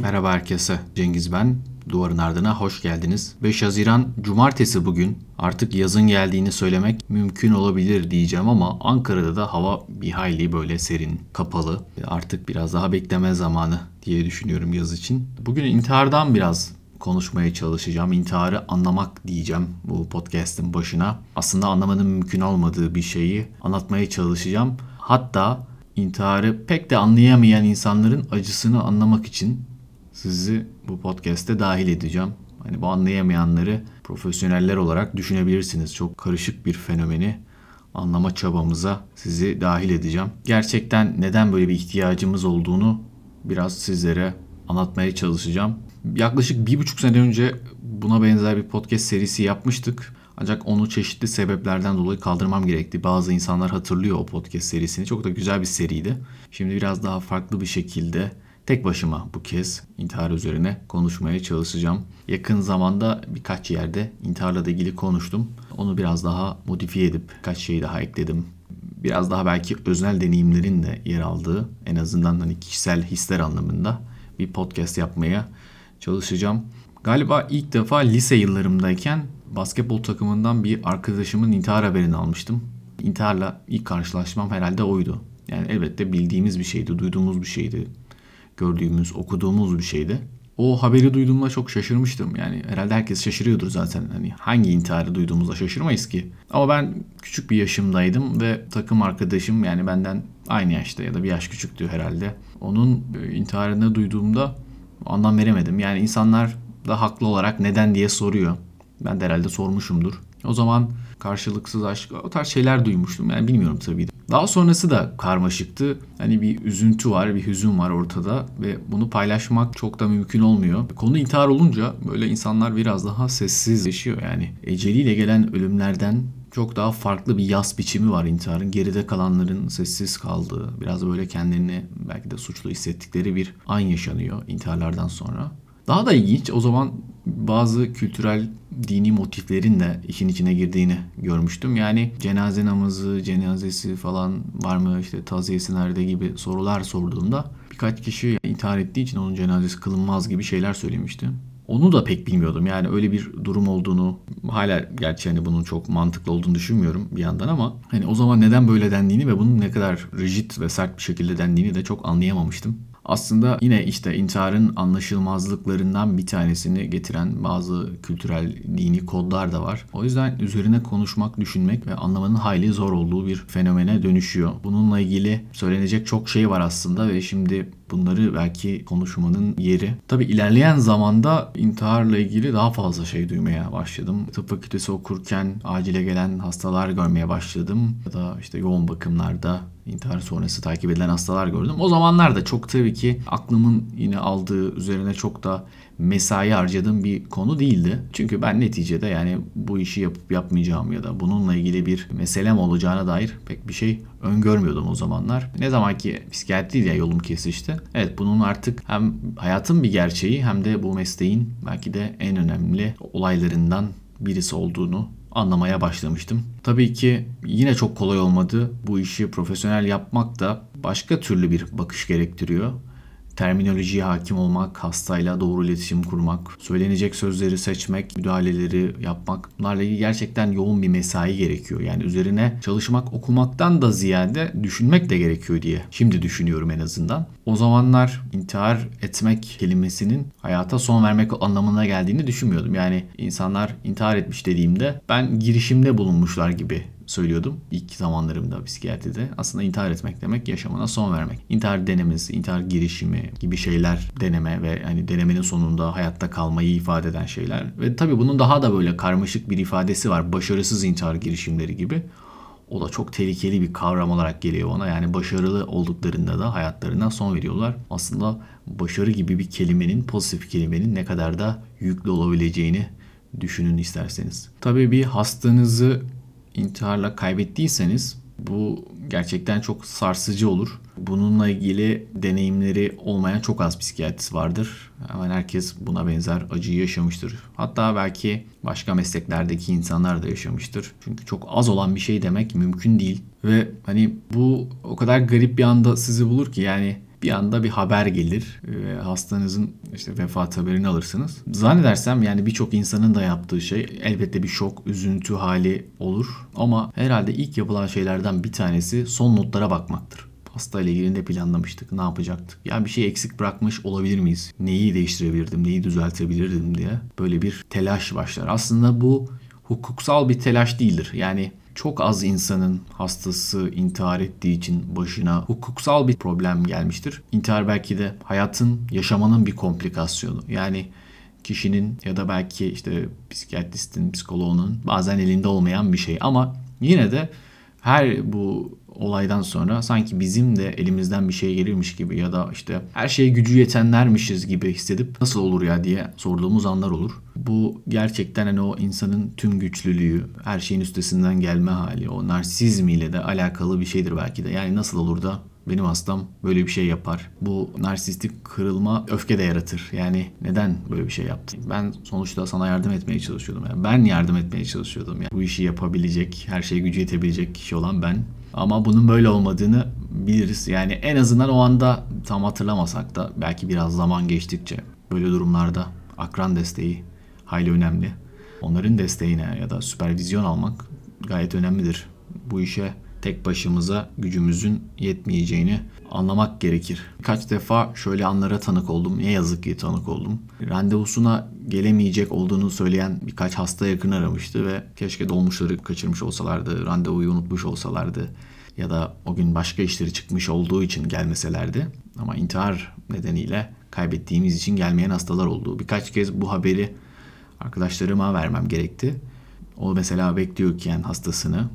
Merhaba herkese. Cengiz ben. Duvarın ardına hoş geldiniz. 5 Haziran Cumartesi bugün. Artık yazın geldiğini söylemek mümkün olabilir diyeceğim ama Ankara'da da hava bir hayli böyle serin, kapalı. Artık biraz daha bekleme zamanı diye düşünüyorum yaz için. Bugün intihardan biraz konuşmaya çalışacağım. İntiharı anlamak diyeceğim bu podcast'in başına. Aslında anlamanın mümkün olmadığı bir şeyi anlatmaya çalışacağım. Hatta intiharı pek de anlayamayan insanların acısını anlamak için sizi bu podcast'te dahil edeceğim. Hani bu anlayamayanları profesyoneller olarak düşünebilirsiniz. Çok karışık bir fenomeni anlama çabamıza sizi dahil edeceğim. Gerçekten neden böyle bir ihtiyacımız olduğunu biraz sizlere anlatmaya çalışacağım. Yaklaşık bir buçuk sene önce buna benzer bir podcast serisi yapmıştık. Ancak onu çeşitli sebeplerden dolayı kaldırmam gerekti. Bazı insanlar hatırlıyor o podcast serisini. Çok da güzel bir seriydi. Şimdi biraz daha farklı bir şekilde tek başıma bu kez intihar üzerine konuşmaya çalışacağım. Yakın zamanda birkaç yerde intiharla da ilgili konuştum. Onu biraz daha modifiye edip birkaç şey daha ekledim. Biraz daha belki öznel deneyimlerin de yer aldığı en azından hani kişisel hisler anlamında bir podcast yapmaya çalışacağım. Galiba ilk defa lise yıllarımdayken basketbol takımından bir arkadaşımın intihar haberini almıştım. İntiharla ilk karşılaşmam herhalde oydu. Yani elbette bildiğimiz bir şeydi, duyduğumuz bir şeydi. Gördüğümüz, okuduğumuz bir şeydi. O haberi duyduğumda çok şaşırmıştım. Yani herhalde herkes şaşırıyordur zaten. Hani hangi intiharı duyduğumuzda şaşırmayız ki. Ama ben küçük bir yaşımdaydım ve takım arkadaşım yani benden aynı yaşta ya da bir yaş küçüktü herhalde. Onun e, intiharını duyduğumda anlam veremedim. Yani insanlar da haklı olarak neden diye soruyor. Ben de herhalde sormuşumdur. O zaman karşılıksız aşk o tarz şeyler duymuştum. Yani bilmiyorum tabii. Daha sonrası da karmaşıktı. Hani bir üzüntü var, bir hüzün var ortada ve bunu paylaşmak çok da mümkün olmuyor. Konu intihar olunca böyle insanlar biraz daha sessizleşiyor. Yani eceliyle gelen ölümlerden çok daha farklı bir yas biçimi var intiharın. Geride kalanların sessiz kaldığı, biraz böyle kendilerini belki de suçlu hissettikleri bir an yaşanıyor intiharlardan sonra. Daha da ilginç o zaman bazı kültürel dini motiflerin de işin içine girdiğini görmüştüm. Yani cenaze namazı, cenazesi falan var mı işte taziyesi nerede gibi sorular sorduğumda birkaç kişi intihar ettiği için onun cenazesi kılınmaz gibi şeyler söylemişti. Onu da pek bilmiyordum. Yani öyle bir durum olduğunu hala gerçi hani bunun çok mantıklı olduğunu düşünmüyorum bir yandan ama hani o zaman neden böyle dendiğini ve bunun ne kadar rigid ve sert bir şekilde dendiğini de çok anlayamamıştım. Aslında yine işte intiharın anlaşılmazlıklarından bir tanesini getiren bazı kültürel dini kodlar da var. O yüzden üzerine konuşmak, düşünmek ve anlamanın hayli zor olduğu bir fenomene dönüşüyor. Bununla ilgili söylenecek çok şey var aslında ve şimdi bunları belki konuşmanın yeri. Tabi ilerleyen zamanda intiharla ilgili daha fazla şey duymaya başladım. Tıp fakültesi okurken acile gelen hastalar görmeye başladım. Ya da işte yoğun bakımlarda intihar sonrası takip edilen hastalar gördüm. O zamanlar da çok tabii ki aklımın yine aldığı üzerine çok da mesai harcadığım bir konu değildi. Çünkü ben neticede yani bu işi yapıp yapmayacağım ya da bununla ilgili bir meselem olacağına dair pek bir şey öngörmüyordum o zamanlar. Ne zaman ki psikiyatriyle yolum kesişti. Evet bunun artık hem hayatın bir gerçeği hem de bu mesleğin belki de en önemli olaylarından birisi olduğunu anlamaya başlamıştım. Tabii ki yine çok kolay olmadı. Bu işi profesyonel yapmak da başka türlü bir bakış gerektiriyor terminolojiye hakim olmak, hastayla doğru iletişim kurmak, söylenecek sözleri seçmek, müdahaleleri yapmak bunlarla ilgili gerçekten yoğun bir mesai gerekiyor. Yani üzerine çalışmak, okumaktan da ziyade düşünmek de gerekiyor diye şimdi düşünüyorum en azından. O zamanlar intihar etmek kelimesinin hayata son vermek anlamına geldiğini düşünmüyordum. Yani insanlar intihar etmiş dediğimde ben girişimde bulunmuşlar gibi söylüyordum ilk zamanlarımda psikiyatride. Aslında intihar etmek demek yaşamına son vermek. İntihar denemesi, intihar girişimi gibi şeyler deneme ve hani denemenin sonunda hayatta kalmayı ifade eden şeyler. Ve tabii bunun daha da böyle karmaşık bir ifadesi var. Başarısız intihar girişimleri gibi. O da çok tehlikeli bir kavram olarak geliyor bana. Yani başarılı olduklarında da hayatlarına son veriyorlar. Aslında başarı gibi bir kelimenin, pozitif kelimenin ne kadar da yüklü olabileceğini düşünün isterseniz. Tabii bir hastanızı intiharla kaybettiyseniz bu gerçekten çok sarsıcı olur. Bununla ilgili deneyimleri olmayan çok az psikiyatrist vardır. Hemen herkes buna benzer acıyı yaşamıştır. Hatta belki başka mesleklerdeki insanlar da yaşamıştır. Çünkü çok az olan bir şey demek mümkün değil. Ve hani bu o kadar garip bir anda sizi bulur ki yani bir anda bir haber gelir ve hastanızın işte vefat haberini alırsınız. Zannedersem yani birçok insanın da yaptığı şey elbette bir şok, üzüntü hali olur ama herhalde ilk yapılan şeylerden bir tanesi son notlara bakmaktır hasta ile ilgili ne planlamıştık, ne yapacaktık? Yani bir şey eksik bırakmış olabilir miyiz? Neyi değiştirebilirdim, neyi düzeltebilirdim diye böyle bir telaş başlar. Aslında bu hukuksal bir telaş değildir. Yani çok az insanın hastası intihar ettiği için başına hukuksal bir problem gelmiştir. İntihar belki de hayatın, yaşamanın bir komplikasyonu. Yani kişinin ya da belki işte psikiyatristin, psikoloğunun bazen elinde olmayan bir şey ama yine de her bu olaydan sonra sanki bizim de elimizden bir şey gelirmiş gibi ya da işte her şeye gücü yetenlermişiz gibi hissedip nasıl olur ya diye sorduğumuz anlar olur. Bu gerçekten hani o insanın tüm güçlülüğü, her şeyin üstesinden gelme hali, o narsizmiyle de alakalı bir şeydir belki de. Yani nasıl olur da benim hastam böyle bir şey yapar. Bu narsistik kırılma öfke de yaratır. Yani neden böyle bir şey yaptın? Ben sonuçta sana yardım etmeye çalışıyordum. Yani ben yardım etmeye çalışıyordum. Yani bu işi yapabilecek, her şeye gücü yetebilecek kişi olan ben. Ama bunun böyle olmadığını biliriz. Yani en azından o anda tam hatırlamasak da belki biraz zaman geçtikçe böyle durumlarda akran desteği hayli önemli. Onların desteğine ya da süpervizyon almak gayet önemlidir. Bu işe tek başımıza gücümüzün yetmeyeceğini anlamak gerekir. Kaç defa şöyle anlara tanık oldum. Ne yazık ki tanık oldum. Randevusuna gelemeyecek olduğunu söyleyen birkaç hasta yakın aramıştı ve keşke dolmuşları kaçırmış olsalardı, randevuyu unutmuş olsalardı ya da o gün başka işleri çıkmış olduğu için gelmeselerdi. Ama intihar nedeniyle kaybettiğimiz için gelmeyen hastalar oldu. Birkaç kez bu haberi arkadaşlarıma vermem gerekti. O mesela bekliyorken hastasını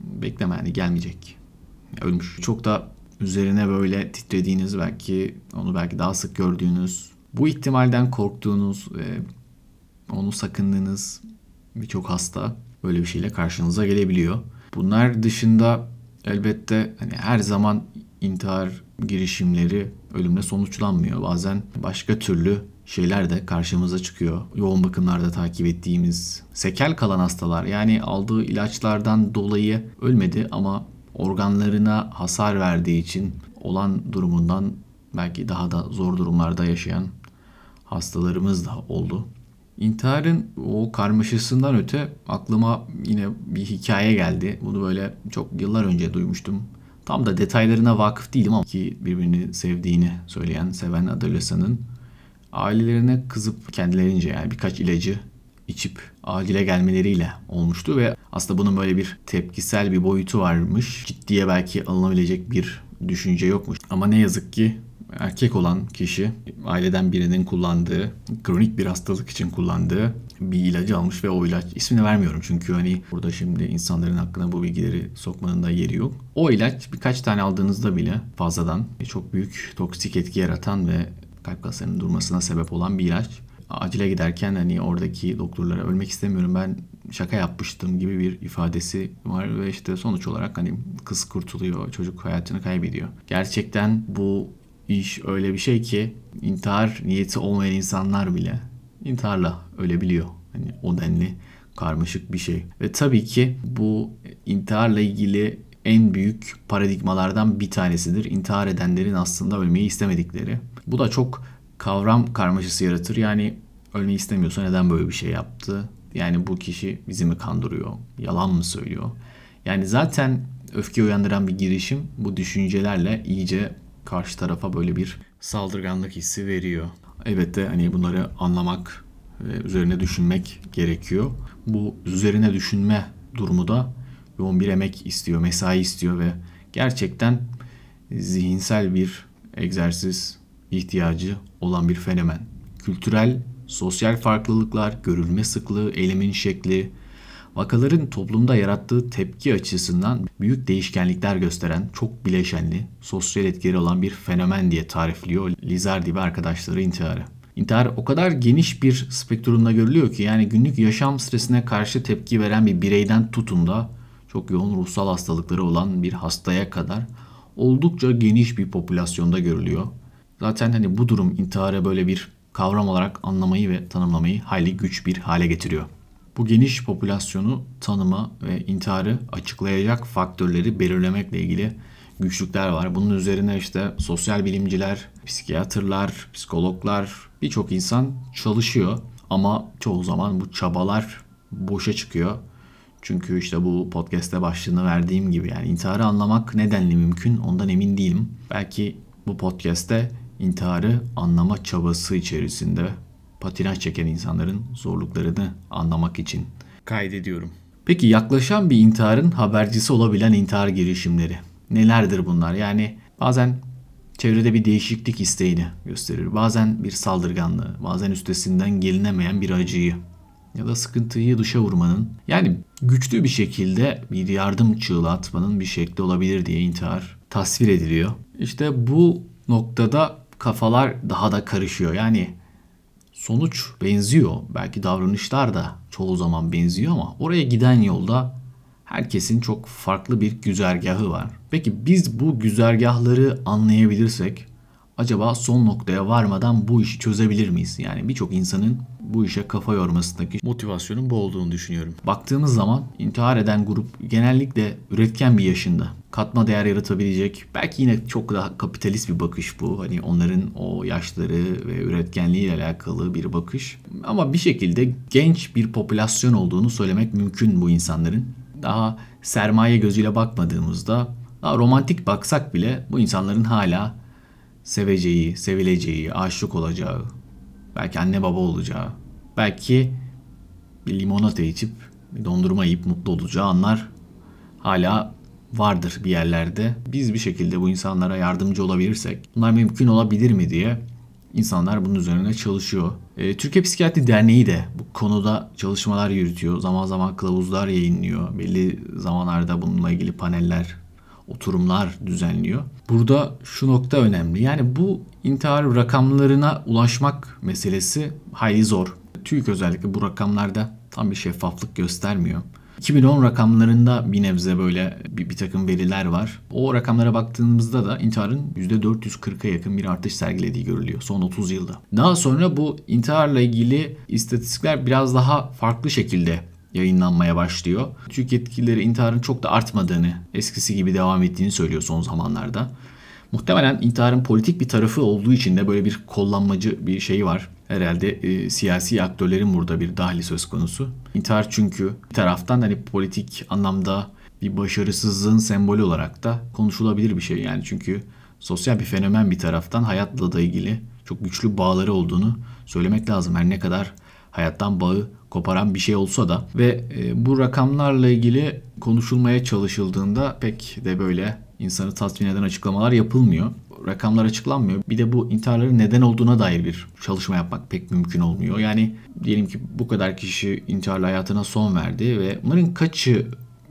bekleme yani gelmeyecek. Ölmüş. Çok da üzerine böyle titrediğiniz belki onu belki daha sık gördüğünüz bu ihtimalden korktuğunuz ve onu sakındığınız birçok hasta böyle bir şeyle karşınıza gelebiliyor. Bunlar dışında elbette hani her zaman intihar girişimleri ölümle sonuçlanmıyor. Bazen başka türlü şeyler de karşımıza çıkıyor. Yoğun bakımlarda takip ettiğimiz sekel kalan hastalar yani aldığı ilaçlardan dolayı ölmedi ama organlarına hasar verdiği için olan durumundan belki daha da zor durumlarda yaşayan hastalarımız da oldu. İntiharın o karmaşasından öte aklıma yine bir hikaye geldi. Bunu böyle çok yıllar önce duymuştum. Tam da detaylarına vakıf değilim ama ki birbirini sevdiğini söyleyen Seven Adolesa'nın ailelerine kızıp kendilerince yani birkaç ilacı içip acile gelmeleriyle olmuştu ve aslında bunun böyle bir tepkisel bir boyutu varmış. Ciddiye belki alınabilecek bir düşünce yokmuş. Ama ne yazık ki erkek olan kişi aileden birinin kullandığı, kronik bir hastalık için kullandığı bir ilacı almış ve o ilaç ismini vermiyorum çünkü hani burada şimdi insanların hakkında bu bilgileri sokmanın da yeri yok. O ilaç birkaç tane aldığınızda bile fazladan çok büyük toksik etki yaratan ve kalp kaslarının durmasına sebep olan bir ilaç. Acile giderken hani oradaki doktorlara ölmek istemiyorum ben şaka yapmıştım gibi bir ifadesi var ve işte sonuç olarak hani kız kurtuluyor, çocuk hayatını kaybediyor. Gerçekten bu iş öyle bir şey ki intihar niyeti olmayan insanlar bile intiharla ölebiliyor. Hani o denli karmaşık bir şey. Ve tabii ki bu intiharla ilgili en büyük paradigmalardan bir tanesidir. İntihar edenlerin aslında ölmeyi istemedikleri. Bu da çok kavram karmaşası yaratır. Yani ölmeyi istemiyorsa neden böyle bir şey yaptı? Yani bu kişi bizi mi kandırıyor? Yalan mı söylüyor? Yani zaten öfke uyandıran bir girişim bu düşüncelerle iyice karşı tarafa böyle bir saldırganlık hissi veriyor. Elbette hani bunları anlamak ve üzerine düşünmek gerekiyor. Bu üzerine düşünme durumu da yoğun bir emek istiyor, mesai istiyor ve gerçekten zihinsel bir egzersiz ihtiyacı olan bir fenomen. Kültürel, sosyal farklılıklar, görülme sıklığı, eylemin şekli, vakaların toplumda yarattığı tepki açısından büyük değişkenlikler gösteren çok bileşenli, sosyal etkileri olan bir fenomen diye tarifliyor Lizardi ve arkadaşları intiharı. İntihar o kadar geniş bir spektrumda görülüyor ki yani günlük yaşam stresine karşı tepki veren bir bireyden tutun da çok yoğun ruhsal hastalıkları olan bir hastaya kadar oldukça geniş bir popülasyonda görülüyor. Zaten hani bu durum intihara böyle bir kavram olarak anlamayı ve tanımlamayı hayli güç bir hale getiriyor. Bu geniş popülasyonu tanıma ve intiharı açıklayacak faktörleri belirlemekle ilgili güçlükler var. Bunun üzerine işte sosyal bilimciler, psikiyatrlar, psikologlar birçok insan çalışıyor. Ama çoğu zaman bu çabalar boşa çıkıyor. Çünkü işte bu podcast'te başlığını verdiğim gibi yani intiharı anlamak nedenli mümkün ondan emin değilim. Belki bu podcast'te intiharı anlama çabası içerisinde patinaj çeken insanların zorluklarını anlamak için kaydediyorum. Peki yaklaşan bir intiharın habercisi olabilen intihar girişimleri nelerdir bunlar? Yani bazen çevrede bir değişiklik isteğini gösterir. Bazen bir saldırganlığı, bazen üstesinden gelinemeyen bir acıyı ya da sıkıntıyı dışa vurmanın yani güçlü bir şekilde bir yardım çığlığı atmanın bir şekli olabilir diye intihar tasvir ediliyor. İşte bu noktada kafalar daha da karışıyor. Yani sonuç benziyor. Belki davranışlar da çoğu zaman benziyor ama oraya giden yolda herkesin çok farklı bir güzergahı var. Peki biz bu güzergahları anlayabilirsek acaba son noktaya varmadan bu işi çözebilir miyiz? Yani birçok insanın bu işe kafa yormasındaki motivasyonun bu olduğunu düşünüyorum. Baktığımız zaman intihar eden grup genellikle üretken bir yaşında. Katma değer yaratabilecek. Belki yine çok daha kapitalist bir bakış bu. Hani onların o yaşları ve üretkenliği ile alakalı bir bakış. Ama bir şekilde genç bir popülasyon olduğunu söylemek mümkün bu insanların. Daha sermaye gözüyle bakmadığımızda daha romantik baksak bile bu insanların hala seveceği, sevileceği, aşık olacağı, belki anne baba olacağı, belki bir limonata içip, dondurma yiyip mutlu olacağı anlar hala vardır bir yerlerde. Biz bir şekilde bu insanlara yardımcı olabilirsek bunlar mümkün olabilir mi diye insanlar bunun üzerine çalışıyor. E, Türkiye Psikiyatri Derneği de bu konuda çalışmalar yürütüyor. Zaman zaman kılavuzlar yayınlıyor. Belli zamanlarda bununla ilgili paneller oturumlar düzenliyor. Burada şu nokta önemli. Yani bu intihar rakamlarına ulaşmak meselesi hayli zor. TÜİK özellikle bu rakamlarda tam bir şeffaflık göstermiyor. 2010 rakamlarında bir nebze böyle bir, bir takım veriler var. O rakamlara baktığımızda da intiharın %440'a yakın bir artış sergilediği görülüyor son 30 yılda. Daha sonra bu intiharla ilgili istatistikler biraz daha farklı şekilde yayınlanmaya başlıyor. Türk yetkilileri intiharın çok da artmadığını, eskisi gibi devam ettiğini söylüyor son zamanlarda. Muhtemelen intiharın politik bir tarafı olduğu için de böyle bir kollanmacı bir şey var. Herhalde e, siyasi aktörlerin burada bir dahli söz konusu. İntihar çünkü bir taraftan hani politik anlamda bir başarısızlığın sembolü olarak da konuşulabilir bir şey. Yani çünkü sosyal bir fenomen bir taraftan hayatla da ilgili çok güçlü bağları olduğunu söylemek lazım. Her ne kadar hayattan bağı koparan bir şey olsa da ve e, bu rakamlarla ilgili konuşulmaya çalışıldığında pek de böyle insanı tatmin eden açıklamalar yapılmıyor. Rakamlar açıklanmıyor. Bir de bu intiharların neden olduğuna dair bir çalışma yapmak pek mümkün olmuyor. Yani diyelim ki bu kadar kişi intiharla hayatına son verdi ve bunların kaçı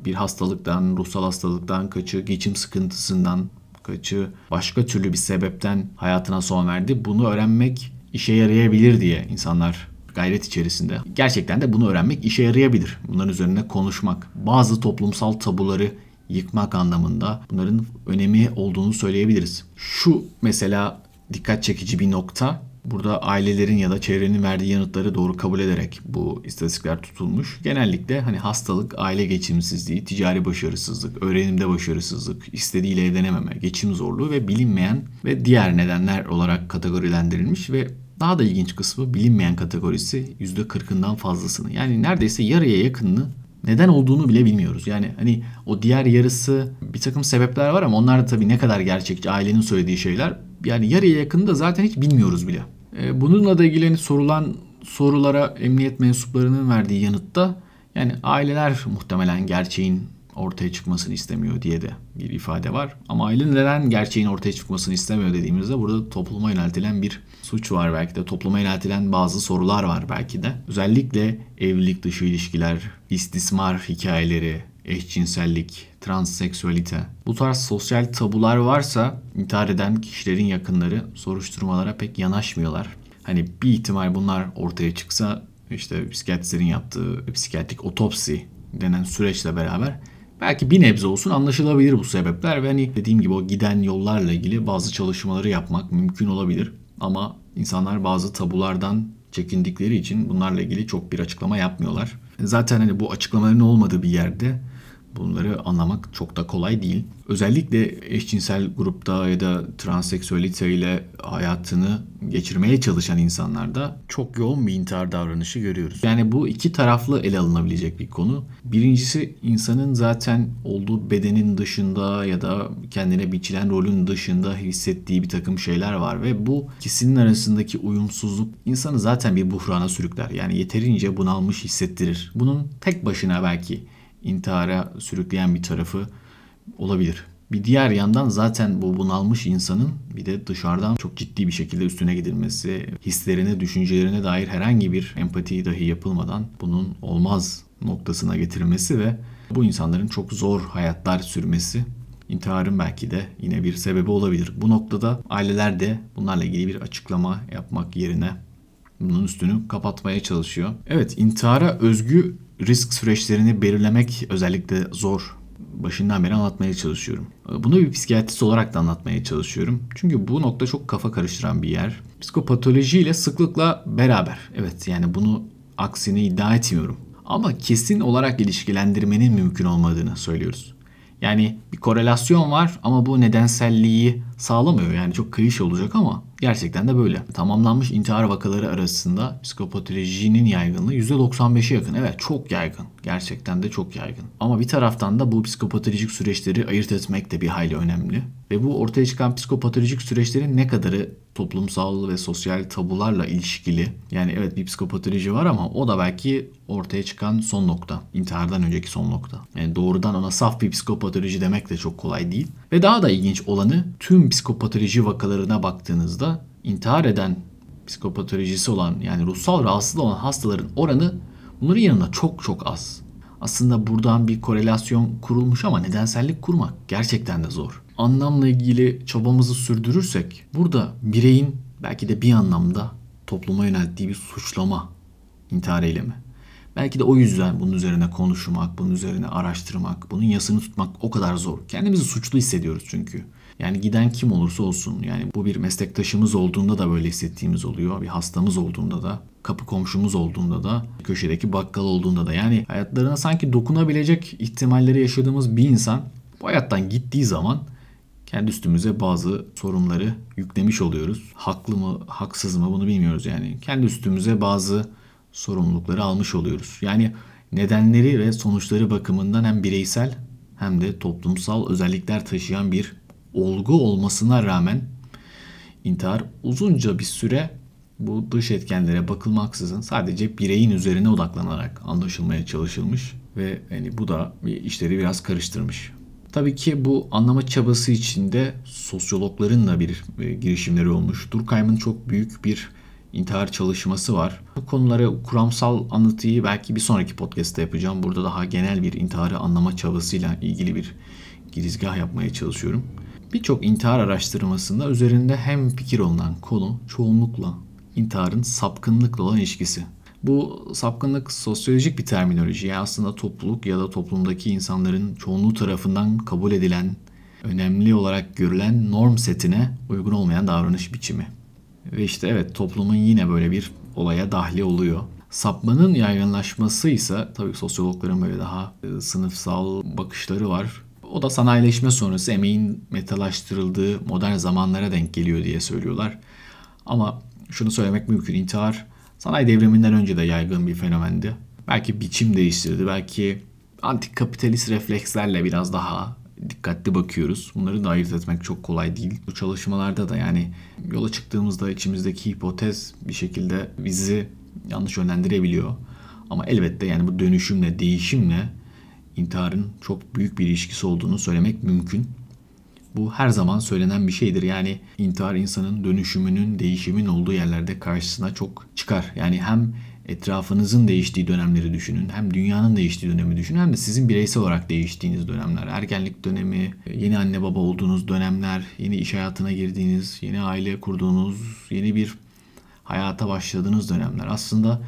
bir hastalıktan, ruhsal hastalıktan, kaçı geçim sıkıntısından, kaçı başka türlü bir sebepten hayatına son verdi. Bunu öğrenmek işe yarayabilir diye insanlar gayret içerisinde. Gerçekten de bunu öğrenmek işe yarayabilir. Bunların üzerine konuşmak, bazı toplumsal tabuları yıkmak anlamında bunların önemi olduğunu söyleyebiliriz. Şu mesela dikkat çekici bir nokta. Burada ailelerin ya da çevrenin verdiği yanıtları doğru kabul ederek bu istatistikler tutulmuş. Genellikle hani hastalık, aile geçimsizliği, ticari başarısızlık, öğrenimde başarısızlık, istediğiyle evlenememe, geçim zorluğu ve bilinmeyen ve diğer nedenler olarak kategorilendirilmiş ve daha da ilginç kısmı bilinmeyen kategorisi %40'ından fazlasını. Yani neredeyse yarıya yakınını neden olduğunu bile bilmiyoruz. Yani hani o diğer yarısı bir takım sebepler var ama onlar da tabii ne kadar gerçekçi ailenin söylediği şeyler. Yani yarıya yakını da zaten hiç bilmiyoruz bile. E, bununla da ilgili sorulan sorulara emniyet mensuplarının verdiği yanıtta yani aileler muhtemelen gerçeğin ortaya çıkmasını istemiyor diye de bir ifade var. Ama aile neden gerçeğin ortaya çıkmasını istemiyor dediğimizde burada topluma yöneltilen bir suç var belki de. Topluma yöneltilen bazı sorular var belki de. Özellikle evlilik dışı ilişkiler, istismar hikayeleri, eşcinsellik, transseksüalite. Bu tarz sosyal tabular varsa intihar eden kişilerin yakınları soruşturmalara pek yanaşmıyorlar. Hani bir ihtimal bunlar ortaya çıksa işte psikiyatristlerin yaptığı psikiyatrik otopsi denen süreçle beraber Belki bir nebze olsun anlaşılabilir bu sebepler ve hani dediğim gibi o giden yollarla ilgili bazı çalışmaları yapmak mümkün olabilir. Ama insanlar bazı tabulardan çekindikleri için bunlarla ilgili çok bir açıklama yapmıyorlar. Zaten hani bu açıklamaların olmadığı bir yerde Bunları anlamak çok da kolay değil. Özellikle eşcinsel grupta ya da transseksüelite ile hayatını geçirmeye çalışan insanlarda çok yoğun bir intihar davranışı görüyoruz. Yani bu iki taraflı ele alınabilecek bir konu. Birincisi insanın zaten olduğu bedenin dışında ya da kendine biçilen rolün dışında hissettiği bir takım şeyler var ve bu ikisinin arasındaki uyumsuzluk insanı zaten bir buhrana sürükler. Yani yeterince bunalmış hissettirir. Bunun tek başına belki intihara sürükleyen bir tarafı olabilir. Bir diğer yandan zaten bu bunalmış insanın bir de dışarıdan çok ciddi bir şekilde üstüne gidilmesi, hislerine, düşüncelerine dair herhangi bir empati dahi yapılmadan bunun olmaz noktasına getirilmesi ve bu insanların çok zor hayatlar sürmesi intiharın belki de yine bir sebebi olabilir. Bu noktada aileler de bunlarla ilgili bir açıklama yapmak yerine bunun üstünü kapatmaya çalışıyor. Evet intihara özgü risk süreçlerini belirlemek özellikle zor. Başından beri anlatmaya çalışıyorum. Bunu bir psikiyatrist olarak da anlatmaya çalışıyorum. Çünkü bu nokta çok kafa karıştıran bir yer. Psikopatoloji ile sıklıkla beraber. Evet yani bunu aksini iddia etmiyorum. Ama kesin olarak ilişkilendirmenin mümkün olmadığını söylüyoruz. Yani bir korelasyon var ama bu nedenselliği sağlamıyor. Yani çok kıyış olacak ama gerçekten de böyle. Tamamlanmış intihar vakaları arasında psikopatolojinin yaygınlığı %95'e yakın. Evet çok yaygın. Gerçekten de çok yaygın. Ama bir taraftan da bu psikopatolojik süreçleri ayırt etmek de bir hayli önemli. Ve bu ortaya çıkan psikopatolojik süreçlerin ne kadarı toplumsal ve sosyal tabularla ilişkili. Yani evet bir psikopatoloji var ama o da belki ortaya çıkan son nokta. İntihardan önceki son nokta. Yani doğrudan ona saf bir psikopatoloji demek de çok kolay değil. Ve daha da ilginç olanı tüm psikopatoloji vakalarına baktığınızda intihar eden psikopatolojisi olan yani ruhsal rahatsızlığı olan hastaların oranı bunların yanında çok çok az. Aslında buradan bir korelasyon kurulmuş ama nedensellik kurmak gerçekten de zor. Anlamla ilgili çabamızı sürdürürsek burada bireyin belki de bir anlamda topluma yönelttiği bir suçlama intihar eylemi. Belki de o yüzden bunun üzerine konuşmak, bunun üzerine araştırmak, bunun yasını tutmak o kadar zor. Kendimizi suçlu hissediyoruz çünkü. Yani giden kim olursa olsun yani bu bir meslektaşımız olduğunda da böyle hissettiğimiz oluyor. Bir hastamız olduğunda da, kapı komşumuz olduğunda da, köşedeki bakkal olduğunda da yani hayatlarına sanki dokunabilecek ihtimalleri yaşadığımız bir insan bu hayattan gittiği zaman kendi üstümüze bazı sorunları yüklemiş oluyoruz. Haklı mı, haksız mı bunu bilmiyoruz yani. Kendi üstümüze bazı sorumlulukları almış oluyoruz. Yani nedenleri ve sonuçları bakımından hem bireysel hem de toplumsal özellikler taşıyan bir olgu olmasına rağmen intihar uzunca bir süre bu dış etkenlere bakılmaksızın sadece bireyin üzerine odaklanarak anlaşılmaya çalışılmış ve yani bu da işleri biraz karıştırmış. Tabii ki bu anlama çabası içinde sosyologların da bir e, girişimleri olmuş. Durkheim'ın çok büyük bir intihar çalışması var. Bu konuları kuramsal anlatıyı belki bir sonraki podcast'te yapacağım. Burada daha genel bir intiharı anlama çabasıyla ilgili bir girizgah yapmaya çalışıyorum. Birçok intihar araştırmasında üzerinde hem fikir olunan konu çoğunlukla intiharın sapkınlıkla olan ilişkisi. Bu sapkınlık sosyolojik bir terminoloji. Yani aslında topluluk ya da toplumdaki insanların çoğunluğu tarafından kabul edilen, önemli olarak görülen norm setine uygun olmayan davranış biçimi. Ve işte evet toplumun yine böyle bir olaya dahli oluyor. Sapmanın yaygınlaşması ise tabii sosyologların böyle daha e, sınıfsal bakışları var. O da sanayileşme sonrası emeğin metalaştırıldığı modern zamanlara denk geliyor diye söylüyorlar. Ama şunu söylemek mümkün. İntihar sanayi devriminden önce de yaygın bir fenomendi. Belki biçim değiştirdi. Belki antik kapitalist reflekslerle biraz daha dikkatli bakıyoruz. Bunları da ayırt etmek çok kolay değil. Bu çalışmalarda da yani yola çıktığımızda içimizdeki hipotez bir şekilde bizi yanlış yönlendirebiliyor. Ama elbette yani bu dönüşümle, değişimle intiharın çok büyük bir ilişkisi olduğunu söylemek mümkün. Bu her zaman söylenen bir şeydir. Yani intihar insanın dönüşümünün, değişimin olduğu yerlerde karşısına çok çıkar. Yani hem etrafınızın değiştiği dönemleri düşünün. Hem dünyanın değiştiği dönemi düşünün hem de sizin bireysel olarak değiştiğiniz dönemler. Ergenlik dönemi, yeni anne baba olduğunuz dönemler, yeni iş hayatına girdiğiniz, yeni aile kurduğunuz, yeni bir hayata başladığınız dönemler. Aslında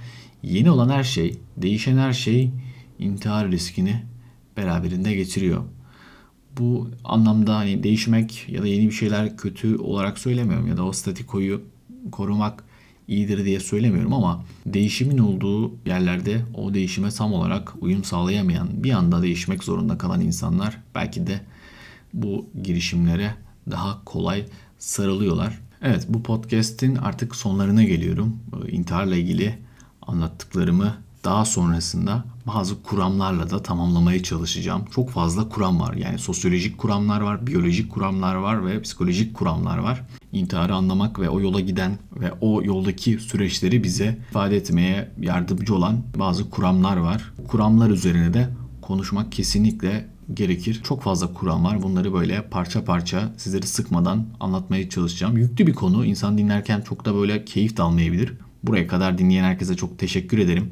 yeni olan her şey, değişen her şey intihar riskini beraberinde getiriyor. Bu anlamda hani değişmek ya da yeni bir şeyler kötü olarak söylemiyorum ya da o statikoyu korumak iyidir diye söylemiyorum ama değişimin olduğu yerlerde o değişime tam olarak uyum sağlayamayan, bir anda değişmek zorunda kalan insanlar belki de bu girişimlere daha kolay sarılıyorlar. Evet bu podcast'in artık sonlarına geliyorum. İntiharla ilgili anlattıklarımı daha sonrasında bazı kuramlarla da tamamlamaya çalışacağım. Çok fazla kuram var. Yani sosyolojik kuramlar var, biyolojik kuramlar var ve psikolojik kuramlar var. İntiharı anlamak ve o yola giden ve o yoldaki süreçleri bize ifade etmeye yardımcı olan bazı kuramlar var. Kuramlar üzerine de konuşmak kesinlikle gerekir. Çok fazla kuram var. Bunları böyle parça parça sizleri sıkmadan anlatmaya çalışacağım. Yüklü bir konu. İnsan dinlerken çok da böyle keyif de almayabilir. Buraya kadar dinleyen herkese çok teşekkür ederim.